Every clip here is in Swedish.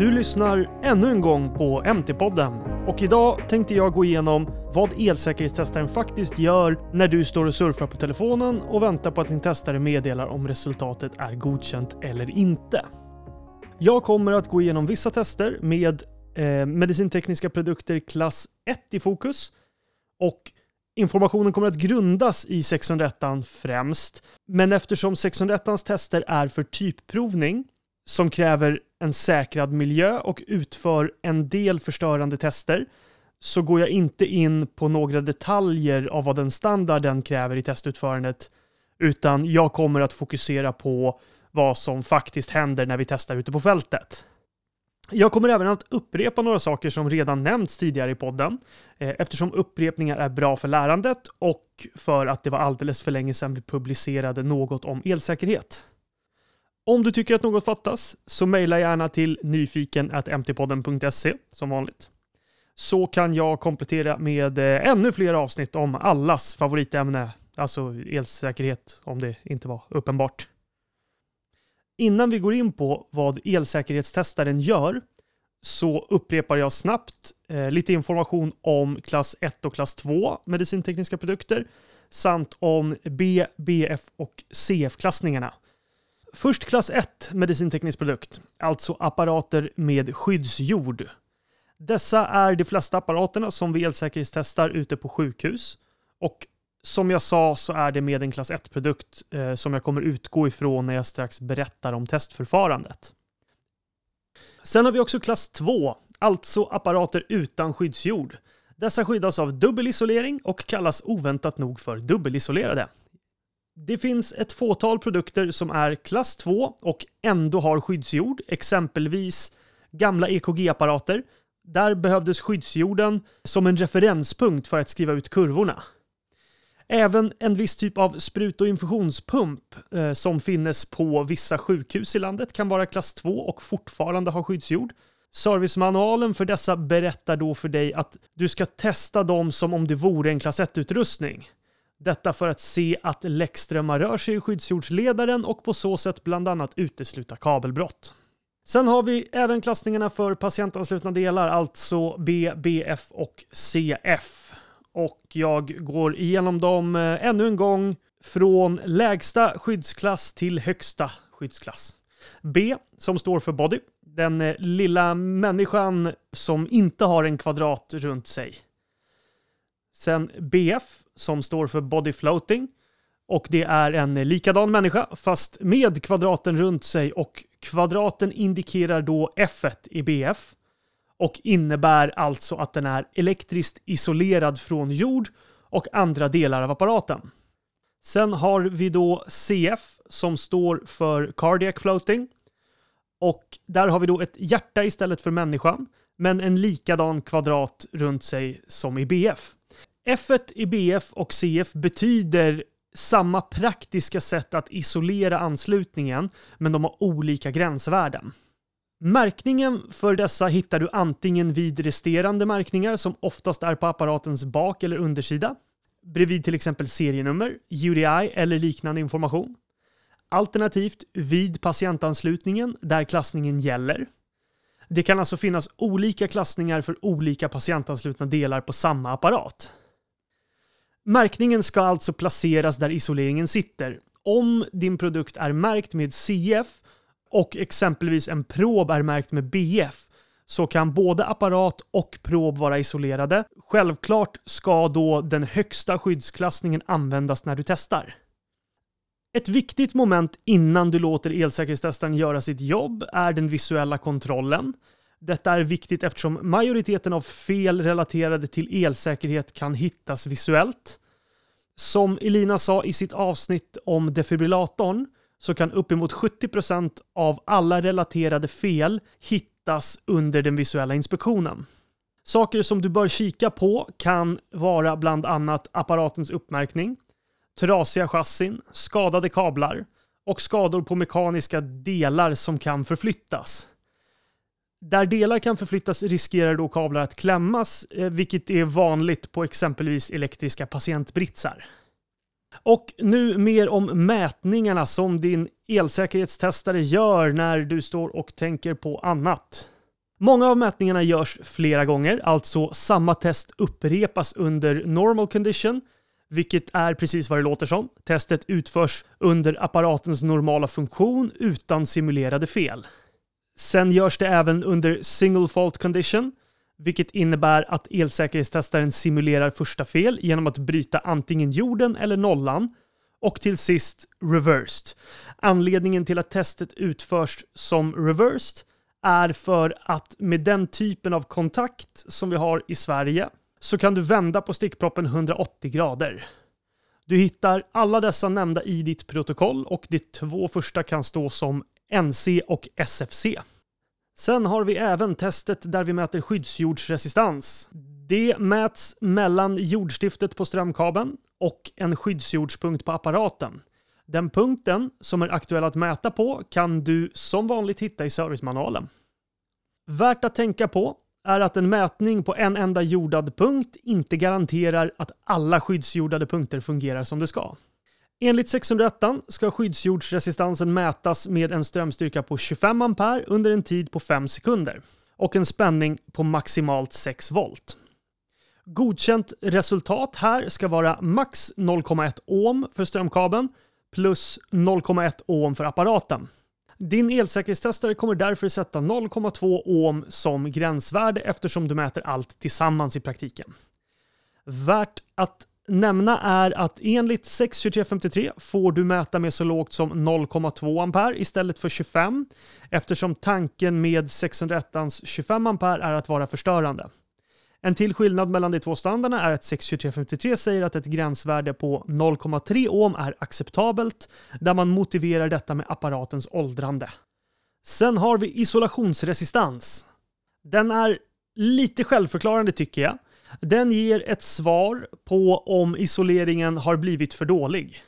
Du lyssnar ännu en gång på MT-podden och idag tänkte jag gå igenom vad elsäkerhetstestaren faktiskt gör när du står och surfar på telefonen och väntar på att din testare meddelar om resultatet är godkänt eller inte. Jag kommer att gå igenom vissa tester med eh, medicintekniska produkter klass 1 i fokus. Och Informationen kommer att grundas i 601 främst, men eftersom 601 tester är för typprovning som kräver en säkrad miljö och utför en del förstörande tester så går jag inte in på några detaljer av vad den standarden kräver i testutförandet utan jag kommer att fokusera på vad som faktiskt händer när vi testar ute på fältet. Jag kommer även att upprepa några saker som redan nämnts tidigare i podden eh, eftersom upprepningar är bra för lärandet och för att det var alldeles för länge sedan vi publicerade något om elsäkerhet. Om du tycker att något fattas så mejla gärna till nyfiken.mtpodden.se som vanligt. Så kan jag komplettera med eh, ännu fler avsnitt om allas favoritämne, alltså elsäkerhet om det inte var uppenbart. Innan vi går in på vad elsäkerhetstestaren gör så upprepar jag snabbt eh, lite information om klass 1 och klass 2 medicintekniska produkter samt om B, BF och CF-klassningarna. Först klass 1 medicinteknisk produkt, alltså apparater med skyddsjord. Dessa är de flesta apparaterna som vi elsäkerhetstestar ute på sjukhus och som jag sa så är det med en klass 1-produkt eh, som jag kommer utgå ifrån när jag strax berättar om testförfarandet. Sen har vi också klass 2, alltså apparater utan skyddsjord. Dessa skyddas av dubbelisolering och kallas oväntat nog för dubbelisolerade. Det finns ett fåtal produkter som är klass 2 och ändå har skyddsjord, exempelvis gamla EKG-apparater. Där behövdes skyddsjorden som en referenspunkt för att skriva ut kurvorna. Även en viss typ av sprut och infusionspump eh, som finnes på vissa sjukhus i landet kan vara klass 2 och fortfarande ha skyddsjord. Servicemanualen för dessa berättar då för dig att du ska testa dem som om det vore en klass 1-utrustning. Detta för att se att läckströmmar rör sig i skyddsjordsledaren och på så sätt bland annat utesluta kabelbrott. Sen har vi även klassningarna för patientanslutna delar, alltså B, BF och CF och jag går igenom dem eh, ännu en gång från lägsta skyddsklass till högsta skyddsklass. B som står för body, den eh, lilla människan som inte har en kvadrat runt sig. Sen BF som står för body floating och det är en likadan människa fast med kvadraten runt sig och kvadraten indikerar då F i BF och innebär alltså att den är elektriskt isolerad från jord och andra delar av apparaten. Sen har vi då CF som står för Cardiac Floating. Och där har vi då ett hjärta istället för människan, men en likadan kvadrat runt sig som i BF. F1 i BF och CF betyder samma praktiska sätt att isolera anslutningen, men de har olika gränsvärden. Märkningen för dessa hittar du antingen vid resterande märkningar som oftast är på apparatens bak eller undersida, bredvid till exempel serienummer, UDI eller liknande information. Alternativt vid patientanslutningen där klassningen gäller. Det kan alltså finnas olika klassningar för olika patientanslutna delar på samma apparat. Märkningen ska alltså placeras där isoleringen sitter. Om din produkt är märkt med CF och exempelvis en prob är märkt med BF så kan både apparat och prob vara isolerade. Självklart ska då den högsta skyddsklassningen användas när du testar. Ett viktigt moment innan du låter elsäkerhetstestaren göra sitt jobb är den visuella kontrollen. Detta är viktigt eftersom majoriteten av fel relaterade till elsäkerhet kan hittas visuellt. Som Elina sa i sitt avsnitt om defibrillatorn så kan uppemot 70% av alla relaterade fel hittas under den visuella inspektionen. Saker som du bör kika på kan vara bland annat apparatens uppmärkning, trasiga chassin, skadade kablar och skador på mekaniska delar som kan förflyttas. Där delar kan förflyttas riskerar då kablar att klämmas, eh, vilket är vanligt på exempelvis elektriska patientbritsar. Och nu mer om mätningarna som din elsäkerhetstestare gör när du står och tänker på annat. Många av mätningarna görs flera gånger, alltså samma test upprepas under normal condition, vilket är precis vad det låter som. Testet utförs under apparatens normala funktion utan simulerade fel. Sen görs det även under single fault condition, vilket innebär att elsäkerhetstestaren simulerar första fel genom att bryta antingen jorden eller nollan och till sist reversed. Anledningen till att testet utförs som reversed är för att med den typen av kontakt som vi har i Sverige så kan du vända på stickproppen 180 grader. Du hittar alla dessa nämnda i ditt protokoll och de två första kan stå som NC och SFC. Sen har vi även testet där vi mäter skyddsjordsresistans. Det mäts mellan jordstiftet på strömkabeln och en skyddsjordspunkt på apparaten. Den punkten som är aktuell att mäta på kan du som vanligt hitta i servicemanualen. Värt att tänka på är att en mätning på en enda jordad punkt inte garanterar att alla skyddsjordade punkter fungerar som det ska. Enligt 601 ska skyddsjordsresistansen mätas med en strömstyrka på 25 ampere under en tid på 5 sekunder och en spänning på maximalt 6 volt. Godkänt resultat här ska vara max 0,1 ohm för strömkabeln plus 0,1 ohm för apparaten. Din elsäkerhetstestare kommer därför sätta 0,2 ohm som gränsvärde eftersom du mäter allt tillsammans i praktiken. Värt att nämna är att enligt 62353 får du mäta med så lågt som 0,2 ampere istället för 25 eftersom tanken med 601 25 ampere är att vara förstörande. En till skillnad mellan de två standarderna är att 62353 säger att ett gränsvärde på 0,3 ohm är acceptabelt, där man motiverar detta med apparatens åldrande. Sen har vi isolationsresistans. Den är lite självförklarande tycker jag. Den ger ett svar på om isoleringen har blivit för dålig.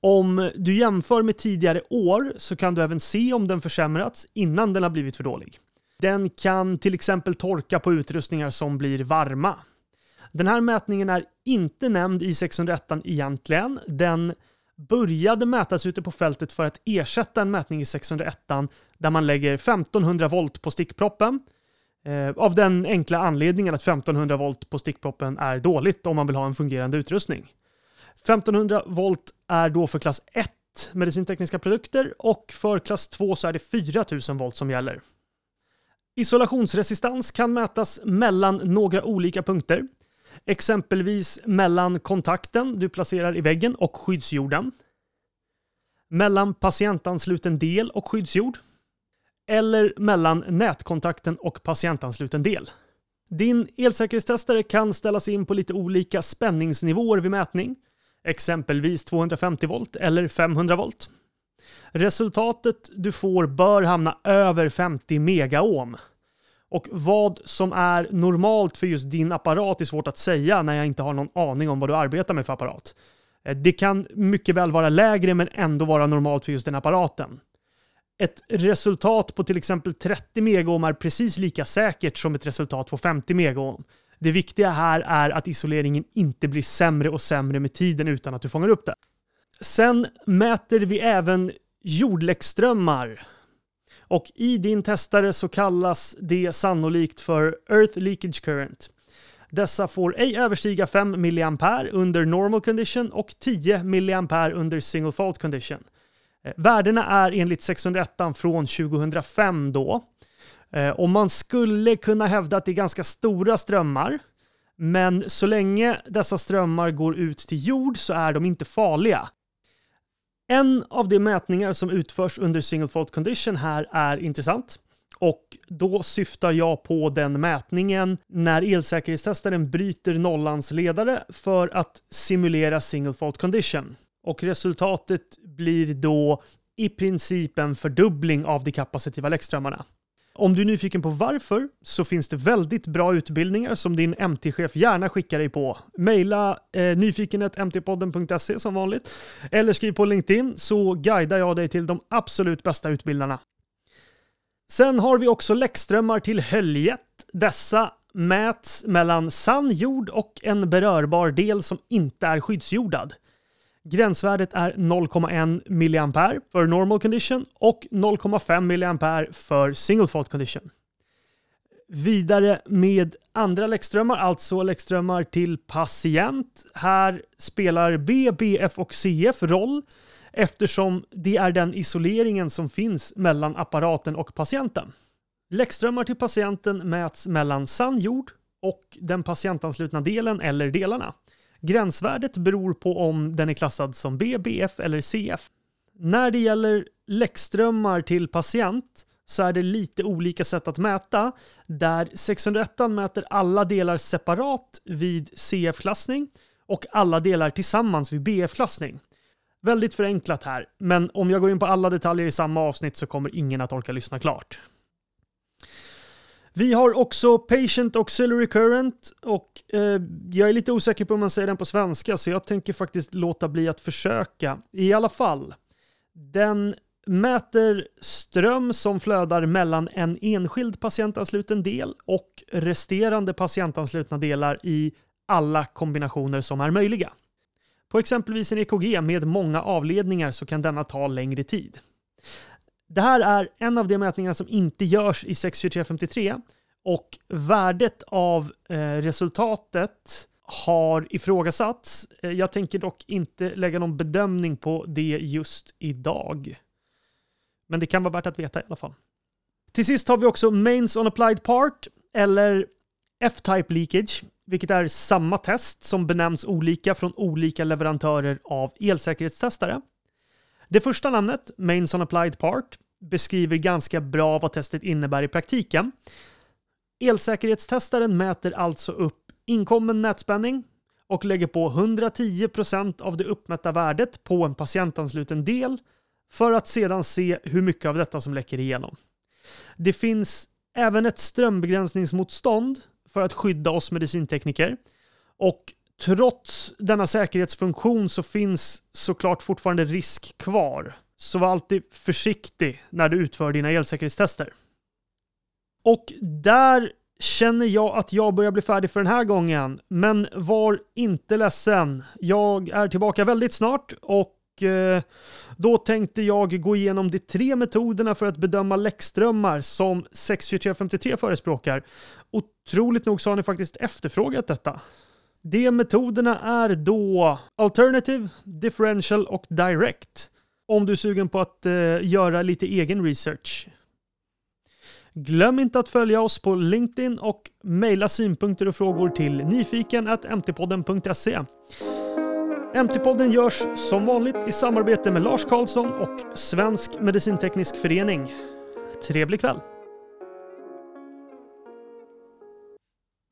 Om du jämför med tidigare år så kan du även se om den försämrats innan den har blivit för dålig. Den kan till exempel torka på utrustningar som blir varma. Den här mätningen är inte nämnd i 601 egentligen. Den började mätas ute på fältet för att ersätta en mätning i 601 där man lägger 1500 volt på stickproppen. Eh, av den enkla anledningen att 1500 volt på stickproppen är dåligt om man vill ha en fungerande utrustning. 1500 volt är då för klass 1 medicintekniska produkter och för klass 2 så är det 4000 volt som gäller. Isolationsresistans kan mätas mellan några olika punkter. Exempelvis mellan kontakten du placerar i väggen och skyddsjorden. Mellan patientansluten del och skyddsjord. Eller mellan nätkontakten och patientansluten del. Din elsäkerhetstestare kan ställas in på lite olika spänningsnivåer vid mätning. Exempelvis 250 volt eller 500 volt. Resultatet du får bör hamna över 50 megaohm. Och vad som är normalt för just din apparat är svårt att säga när jag inte har någon aning om vad du arbetar med för apparat. Eh, det kan mycket väl vara lägre men ändå vara normalt för just den apparaten. Ett resultat på till exempel 30 megaohm är precis lika säkert som ett resultat på 50 megaohm. Det viktiga här är att isoleringen inte blir sämre och sämre med tiden utan att du fångar upp det. Sen mäter vi även jordläckströmmar. Och i din testare så kallas det sannolikt för Earth Leakage Current. Dessa får ej överstiga 5 mA under normal condition och 10 mA under single fault condition. Eh, värdena är enligt 601 från 2005 då. Eh, och man skulle kunna hävda att det är ganska stora strömmar. Men så länge dessa strömmar går ut till jord så är de inte farliga. En av de mätningar som utförs under single fault condition här är intressant. Och då syftar jag på den mätningen när elsäkerhetstestaren bryter nollans ledare för att simulera single fault condition. Och resultatet blir då i princip en fördubbling av de kapacitiva läckströmmarna. Om du är nyfiken på varför så finns det väldigt bra utbildningar som din MT-chef gärna skickar dig på. Maila eh, nyfikenhetmtpodden.se som vanligt eller skriv på LinkedIn så guidar jag dig till de absolut bästa utbildarna. Sen har vi också läckströmmar till höljet. Dessa mäts mellan sann jord och en berörbar del som inte är skyddsjordad. Gränsvärdet är 0,1 mA för normal condition och 0,5 mA för single fault condition. Vidare med andra läckströmmar, alltså läckströmmar till patient. Här spelar B, BF och CF roll eftersom det är den isoleringen som finns mellan apparaten och patienten. Läckströmmar till patienten mäts mellan sann jord och den patientanslutna delen eller delarna. Gränsvärdet beror på om den är klassad som B, BF eller CF. När det gäller läckströmmar till patient så är det lite olika sätt att mäta, där 601 mäter alla delar separat vid CF-klassning och alla delar tillsammans vid BF-klassning. Väldigt förenklat här, men om jag går in på alla detaljer i samma avsnitt så kommer ingen att orka lyssna klart. Vi har också Patient Auxiliary Current och eh, jag är lite osäker på om man säger den på svenska så jag tänker faktiskt låta bli att försöka. I alla fall, den mäter ström som flödar mellan en enskild patientansluten del och resterande patientanslutna delar i alla kombinationer som är möjliga. På exempelvis en EKG med många avledningar så kan denna ta längre tid. Det här är en av de mätningar som inte görs i 62353 och värdet av eh, resultatet har ifrågasatts. Eh, jag tänker dock inte lägga någon bedömning på det just idag. Men det kan vara värt att veta i alla fall. Till sist har vi också Mains on Applied Part, eller F-Type Leakage, vilket är samma test som benämns olika från olika leverantörer av elsäkerhetstestare. Det första namnet, Mains on Applied Part, beskriver ganska bra vad testet innebär i praktiken. Elsäkerhetstestaren mäter alltså upp inkommen nätspänning och lägger på 110% av det uppmätta värdet på en patientansluten del för att sedan se hur mycket av detta som läcker igenom. Det finns även ett strömbegränsningsmotstånd för att skydda oss medicintekniker och trots denna säkerhetsfunktion så finns såklart fortfarande risk kvar. Så var alltid försiktig när du utför dina elsäkerhetstester. Och där känner jag att jag börjar bli färdig för den här gången. Men var inte ledsen. Jag är tillbaka väldigt snart och eh, då tänkte jag gå igenom de tre metoderna för att bedöma läckströmmar som 62353 förespråkar. Otroligt nog så har ni faktiskt efterfrågat detta. De metoderna är då Alternative, Differential och Direct. Om du är sugen på att eh, göra lite egen research. Glöm inte att följa oss på LinkedIn och mejla synpunkter och frågor till nyfiken.mtpodden.se. MT-podden görs som vanligt i samarbete med Lars Karlsson och Svensk Medicinteknisk Förening. Trevlig kväll!